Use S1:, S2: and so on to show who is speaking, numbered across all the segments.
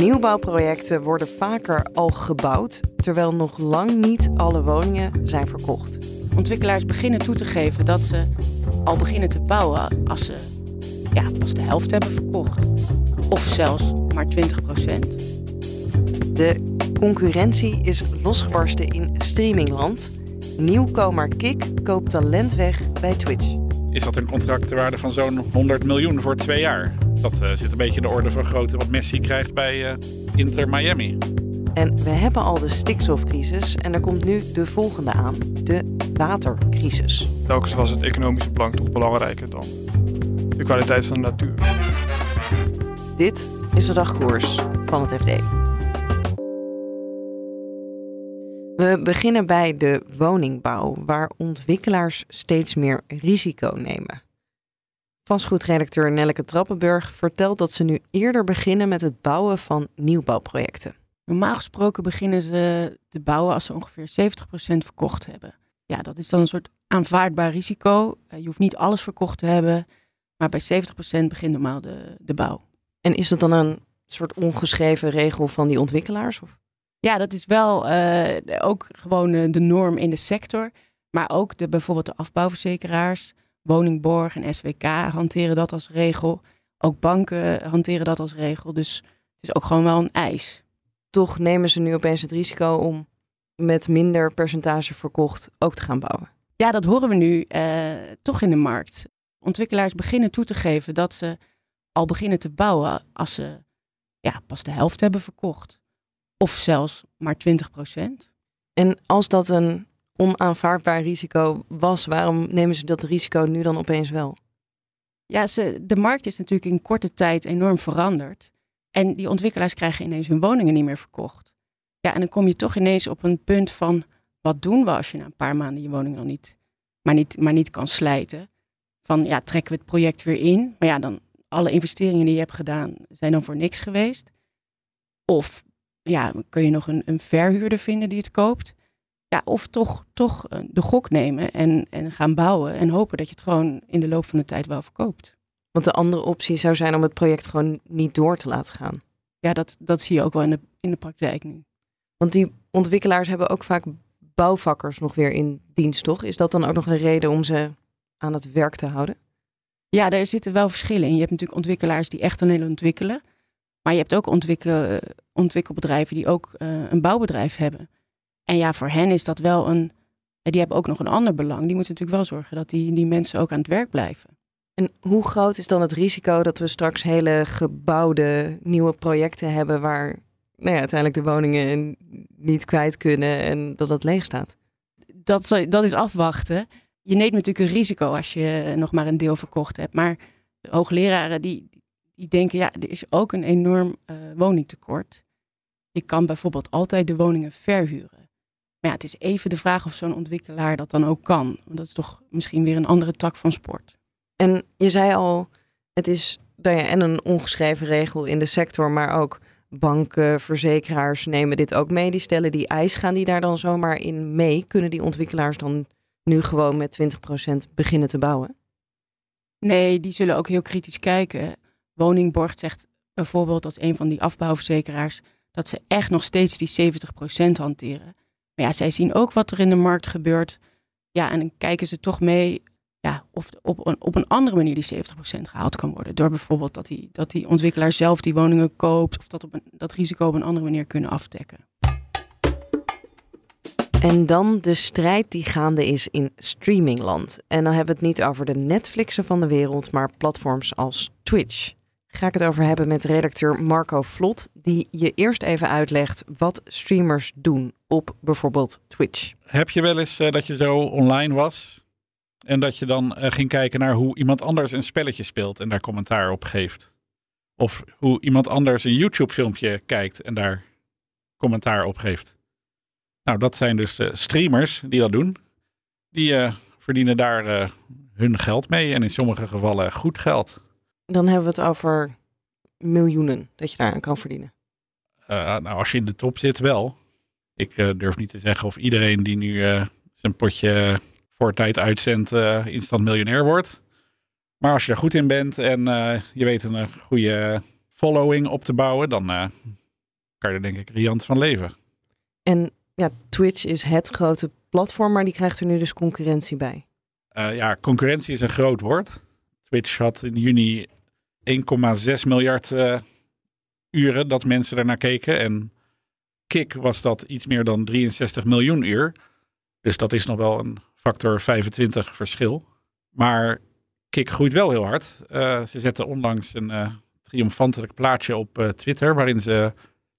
S1: Nieuwbouwprojecten worden vaker al gebouwd, terwijl nog lang niet alle woningen zijn verkocht.
S2: Ontwikkelaars beginnen toe te geven dat ze al beginnen te bouwen als ze ja, pas de helft hebben verkocht. Of zelfs maar 20 procent.
S1: De concurrentie is losgebarsten in streamingland. Nieuwkomer Kik koopt talent weg bij Twitch.
S3: Is dat een contract ter waarde van zo'n 100 miljoen voor twee jaar? Dat uh, zit een beetje in de orde van grootte wat Messi krijgt bij uh, Inter Miami.
S1: En we hebben al de stikstofcrisis en er komt nu de volgende aan, de watercrisis.
S4: Telkens was het economische belang toch belangrijker dan de kwaliteit van de natuur.
S1: Dit is de dagkoers van het FD. We beginnen bij de woningbouw, waar ontwikkelaars steeds meer risico nemen. Vastgoedredacteur Nelleke Trappenburg vertelt dat ze nu eerder beginnen met het bouwen van nieuwbouwprojecten.
S2: Normaal gesproken beginnen ze te bouwen als ze ongeveer 70% verkocht hebben. Ja, dat is dan een soort aanvaardbaar risico. Eh, je hoeft niet alles verkocht te hebben, maar bij 70% begint normaal de, de bouw.
S1: En is dat dan een soort ongeschreven regel van die ontwikkelaars? Of?
S2: Ja, dat is wel uh, ook gewoon uh, de norm in de sector. Maar ook de, bijvoorbeeld de afbouwverzekeraars, woningborg en SWK hanteren dat als regel. Ook banken hanteren dat als regel. Dus het is ook gewoon wel een eis.
S1: Toch nemen ze nu opeens het risico om met minder percentage verkocht ook te gaan bouwen.
S2: Ja, dat horen we nu uh, toch in de markt. Ontwikkelaars beginnen toe te geven dat ze al beginnen te bouwen als ze ja, pas de helft hebben verkocht. Of zelfs maar 20 procent.
S1: En als dat een onaanvaardbaar risico was, waarom nemen ze dat risico nu dan opeens wel?
S2: Ja, ze, de markt is natuurlijk in korte tijd enorm veranderd. En die ontwikkelaars krijgen ineens hun woningen niet meer verkocht. Ja, en dan kom je toch ineens op een punt van wat doen we als je na een paar maanden je woning nog niet, maar niet, maar niet kan slijten. Van ja, trekken we het project weer in. Maar ja, dan alle investeringen die je hebt gedaan zijn dan voor niks geweest. Of ja, kun je nog een, een verhuurder vinden die het koopt. Ja, of toch, toch eh, de gok nemen en, en gaan bouwen en hopen dat je het gewoon in de loop van de tijd wel verkoopt.
S1: Want de andere optie zou zijn om het project gewoon niet door te laten gaan.
S2: Ja, dat, dat zie je ook wel in de, in de praktijk nu.
S1: Want die ontwikkelaars hebben ook vaak bouwvakkers nog weer in dienst, toch? Is dat dan ook nog een reden om ze aan het werk te houden?
S2: Ja, daar zitten wel verschillen in. Je hebt natuurlijk ontwikkelaars die echt alleen ontwikkelen. Maar je hebt ook ontwikkel, ontwikkelbedrijven die ook uh, een bouwbedrijf hebben. En ja, voor hen is dat wel een. Die hebben ook nog een ander belang. Die moeten natuurlijk wel zorgen dat die, die mensen ook aan het werk blijven.
S1: En hoe groot is dan het risico dat we straks hele gebouwde nieuwe projecten hebben waar nou ja, uiteindelijk de woningen niet kwijt kunnen en dat dat leeg staat?
S2: Dat, dat is afwachten. Je neemt natuurlijk een risico als je nog maar een deel verkocht hebt. Maar de hoogleraren die, die denken, ja, er is ook een enorm uh, woningtekort. Je kan bijvoorbeeld altijd de woningen verhuren. Maar ja, het is even de vraag of zo'n ontwikkelaar dat dan ook kan. Want dat is toch misschien weer een andere tak van sport.
S1: En je zei al, het is nou ja, en een ongeschreven regel in de sector, maar ook banken, verzekeraars nemen dit ook mee. Die stellen die eis, gaan die daar dan zomaar in mee? Kunnen die ontwikkelaars dan nu gewoon met 20% beginnen te bouwen?
S2: Nee, die zullen ook heel kritisch kijken. Woningborg zegt bijvoorbeeld als een van die afbouwverzekeraars dat ze echt nog steeds die 70% hanteren. Maar ja, zij zien ook wat er in de markt gebeurt. Ja, en dan kijken ze toch mee ja, of op een, op een andere manier die 70% gehaald kan worden. Door bijvoorbeeld dat die, dat die ontwikkelaar zelf die woningen koopt. Of dat, op dat risico op een andere manier kunnen afdekken.
S1: En dan de strijd die gaande is in streamingland. En dan hebben we het niet over de Netflixen van de wereld, maar platforms als Twitch ga ik het over hebben met redacteur Marco Vlot, die je eerst even uitlegt wat streamers doen op bijvoorbeeld Twitch.
S3: Heb je wel eens uh, dat je zo online was En dat je dan eh, ging kijken naar hoe iemand anders een spelletje speelt en daar commentaar op geeft. Of hoe iemand anders een YouTube-filmpje kijkt en daar commentaar op geeft. Nou, dat zijn dus uh, streamers die dat doen. Die verdienen daar hun geld mee en in sommige gevallen goed geld.
S1: Dan hebben we het over miljoenen dat je daaraan kan verdienen.
S3: nou, als je in de top zit, wel. Ik durf niet te zeggen of iedereen die nu zijn potje voor tijd uitzendt, instant miljonair wordt. Maar als je er goed in bent en je weet een goede following op te bouwen, dan kan je er denk ik riant van leven.
S1: En ja, Twitch is het grote platform, maar die krijgt er nu dus concurrentie bij.
S3: ja, concurrentie is een groot woord. Twitch had in juni 1,6 miljard uren dat mensen ernaar keken. En Kik was dat iets meer dan 63 miljoen uur. Dus dat is nog wel een factor 25 verschil. Maar Kik groeit wel heel hard. Uh, ze zetten onlangs een uh, triomfantelijk plaatje op Twitter, waarin ze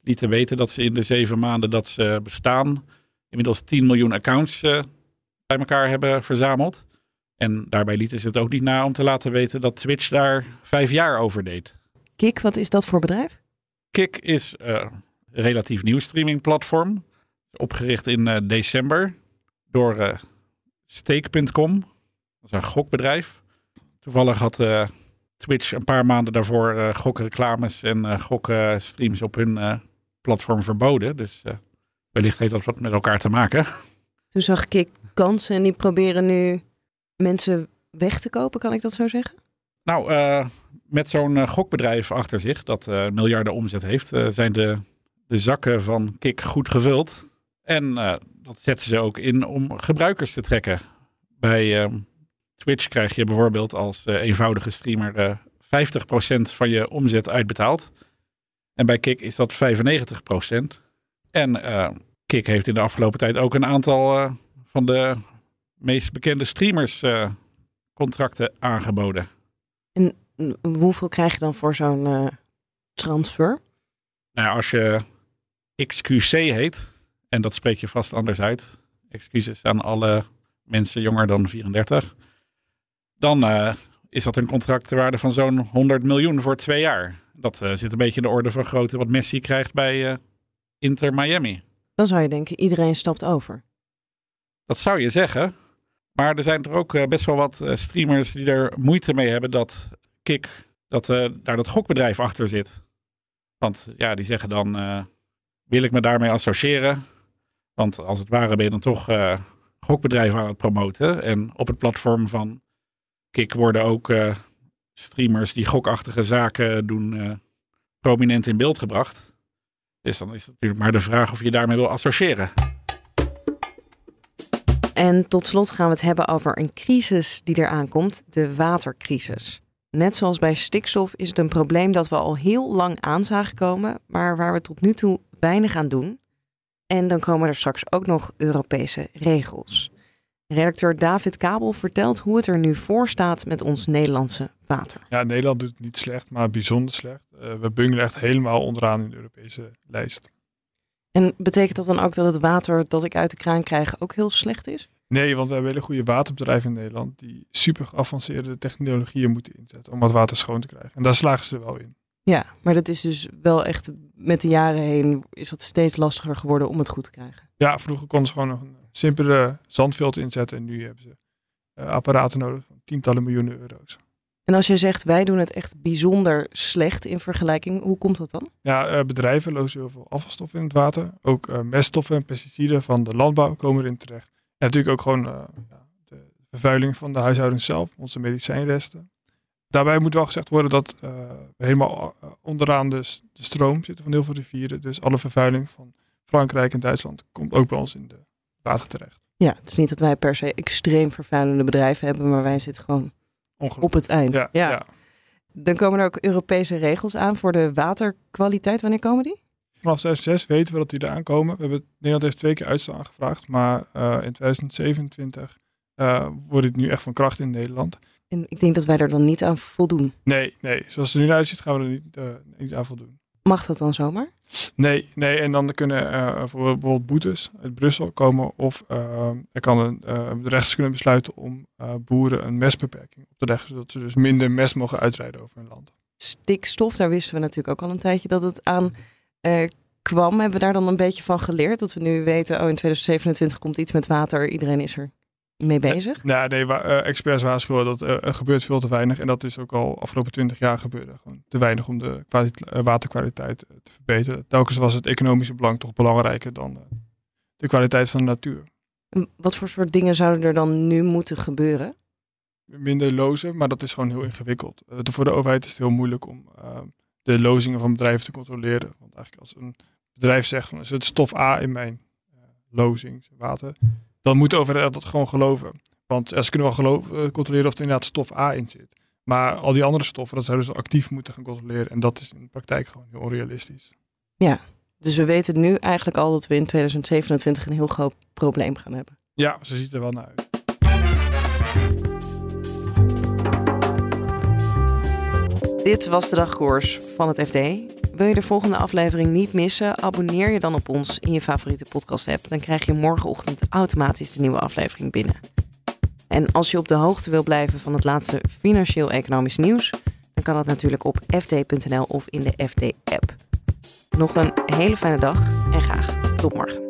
S3: lieten weten dat ze in de zeven maanden dat ze bestaan, inmiddels 10 miljoen accounts bij elkaar hebben verzameld. En daarbij lieten ze het ook niet na om te laten weten dat Twitch daar vijf jaar over deed.
S1: Kik, wat is dat voor bedrijf?
S3: Kik is een relatief nieuw streamingplatform. Opgericht in december door Stake.com. Dat is een gokbedrijf. Toevallig had uh, Twitch een paar maanden daarvoor uh, gokreclames en uh, gokstreams op hun platform verboden. Dus wellicht heeft dat wat met elkaar te maken.
S1: Toen zag ik kansen en die proberen nu mensen weg te kopen, kan ik dat zo zeggen?
S3: Nou, met zo'n gokbedrijf achter zich, dat miljarden omzet heeft, zijn de, de zakken van Kik goed gevuld. En dat zetten ze ook in om gebruikers te trekken. Bij uh, Twitch krijg je bijvoorbeeld als eenvoudige streamer uh, eh, 50% van je omzet uitbetaald. En bij Kik is dat 95%. En eh, Kik heeft in de afgelopen tijd ook een aantal van de meest bekende streamers contracten aangeboden.
S1: En hoeveel krijg je dan voor zo'n transfer?
S3: Nou, als je XQC heet, en dat spreek je vast anders uit. Excuses aan alle mensen jonger dan 34. Dan uh, is dat een contract ter waarde van zo'n 100 miljoen voor twee jaar. Dat uh, zit een beetje in de orde van grootte wat Messi krijgt bij uh, Inter Miami.
S1: Dan zou je denken, iedereen stapt over.
S3: Dat zou je zeggen. Maar er zijn er ook best wel wat streamers die er moeite mee hebben dat Kik, dat daar dat gokbedrijf achter zit. Want ja, die zeggen dan, wil ik me daarmee associëren? Want als het ware ben je dan toch gokbedrijven aan het promoten. En op het platform van Kik worden ook streamers die gokachtige zaken doen prominent in beeld gebracht. Dus dan is het natuurlijk maar de vraag of je daarmee wil associëren.
S1: En tot slot gaan we het hebben over een crisis die eraan komt, de watercrisis. Net zoals bij stikstof is het een probleem dat we al heel lang aan zagen komen, maar waar we tot nu toe weinig aan doen. En dan komen er straks ook nog Europese regels. Redacteur David Kabel vertelt hoe het er nu voor staat met ons Nederlandse water.
S4: Ja, Nederland doet het niet slecht, maar bijzonder slecht. Uh, we bungelen echt helemaal onderaan in de Europese lijst.
S1: En betekent dat dan ook dat het water dat ik uit de kraan krijg ook heel slecht is?
S4: Nee, want we hebben hele goede waterbedrijven in Nederland die super geavanceerde technologieën moeten inzetten om het water schoon te krijgen. En daar slagen ze er wel in.
S1: Ja, maar dat is dus wel echt met de jaren heen is dat steeds lastiger geworden om het goed te krijgen.
S4: Ja, vroeger konden ze gewoon nog een simpele zandveld inzetten en nu hebben ze uh, apparaten nodig van tientallen miljoenen euro's.
S1: En als je zegt wij doen het echt bijzonder slecht in vergelijking, hoe komt dat dan?
S4: Ja, uh, bedrijven lozen heel veel afvalstoffen in het water. Ook uh, meststoffen en pesticiden van de landbouw komen erin terecht. En natuurlijk ook gewoon de vervuiling van de huishoudens zelf, onze medicijnresten. Daarbij moet wel gezegd worden dat uh, helemaal eh, onderaan de, de, stroom zitten van heel veel rivieren. Dus alle vervuiling van Frankrijk en Duitsland komt ook bij ons in de water terecht.
S1: Ja, het is niet dat wij per se extreem vervuilende bedrijven hebben, maar wij zitten gewoon op het eind.
S4: Ja, ja.
S1: Dan komen er ook Europese regels aan voor de waterkwaliteit. Wanneer komen die?
S4: Vanaf 2006 weten we dat die eraan komen. We hebben, Nederland heeft twee keer uitstel aangevraagd, maar uh, in 2027 uh, wordt het nu echt van kracht in Nederland.
S1: En ik denk dat wij er dan niet aan voldoen.
S4: Nee, nee. Zoals het er nu uitziet gaan we er niet, uh, niet aan voldoen.
S1: Mag dat dan zomaar?
S4: Nee, nee, en dan kunnen uh, bijvoorbeeld boetes uit Brussel komen. Of uh, er kan een, uh, de rechters kunnen besluiten om boeren een mestbeperking op te leggen. Zodat ze dus minder mest mogen uitrijden over hun land.
S1: Stikstof, daar wisten we natuurlijk ook al een tijdje dat het aan kwam. Hebben we daar dan een beetje van geleerd? Dat we nu weten, oh in 2027 komt iets met water. Iedereen is er mee bezig?
S4: Ja, nee, uh, experts waarschuwen dat uh, er gebeurt veel te weinig. En dat is ook al afgelopen twintig jaar gebeurd. Gewoon te weinig om de uh, waterkwaliteit te verbeteren. Telkens was het economische belang toch belangrijker dan de kwaliteit van de natuur.
S1: Wat voor soort dingen zouden er dan nu moeten gebeuren?
S4: Minder lozen, maar dat is gewoon heel ingewikkeld. voor de overheid is het heel moeilijk om de lozingen van bedrijven te controleren. Want eigenlijk als een bedrijf zegt van is het stof A in mijn lozing, water, dan moet de overheid dat gewoon geloven. Want ze kunnen wel geloven, eh, controleren of er inderdaad stof A in zit. Maar al die andere stoffen, dat zouden ze actief moeten gaan controleren. En dat is in de praktijk gewoon heel onrealistisch.
S1: Ja, dus we weten nu eigenlijk al dat we in 2027 een heel groot probleem gaan hebben.
S4: Ja, ze ziet er wel naar uit.
S1: Dit was de dagkoers van het FD. Wil je de volgende aflevering niet missen? Abonneer je dan op ons in je favoriete podcast-app. Dan krijg je morgenochtend automatisch de nieuwe aflevering binnen. En als je op de hoogte wil blijven van het laatste financieel-economisch nieuws, dan kan dat natuurlijk op fd.nl of in de FD-app. Nog een hele fijne dag en graag tot morgen.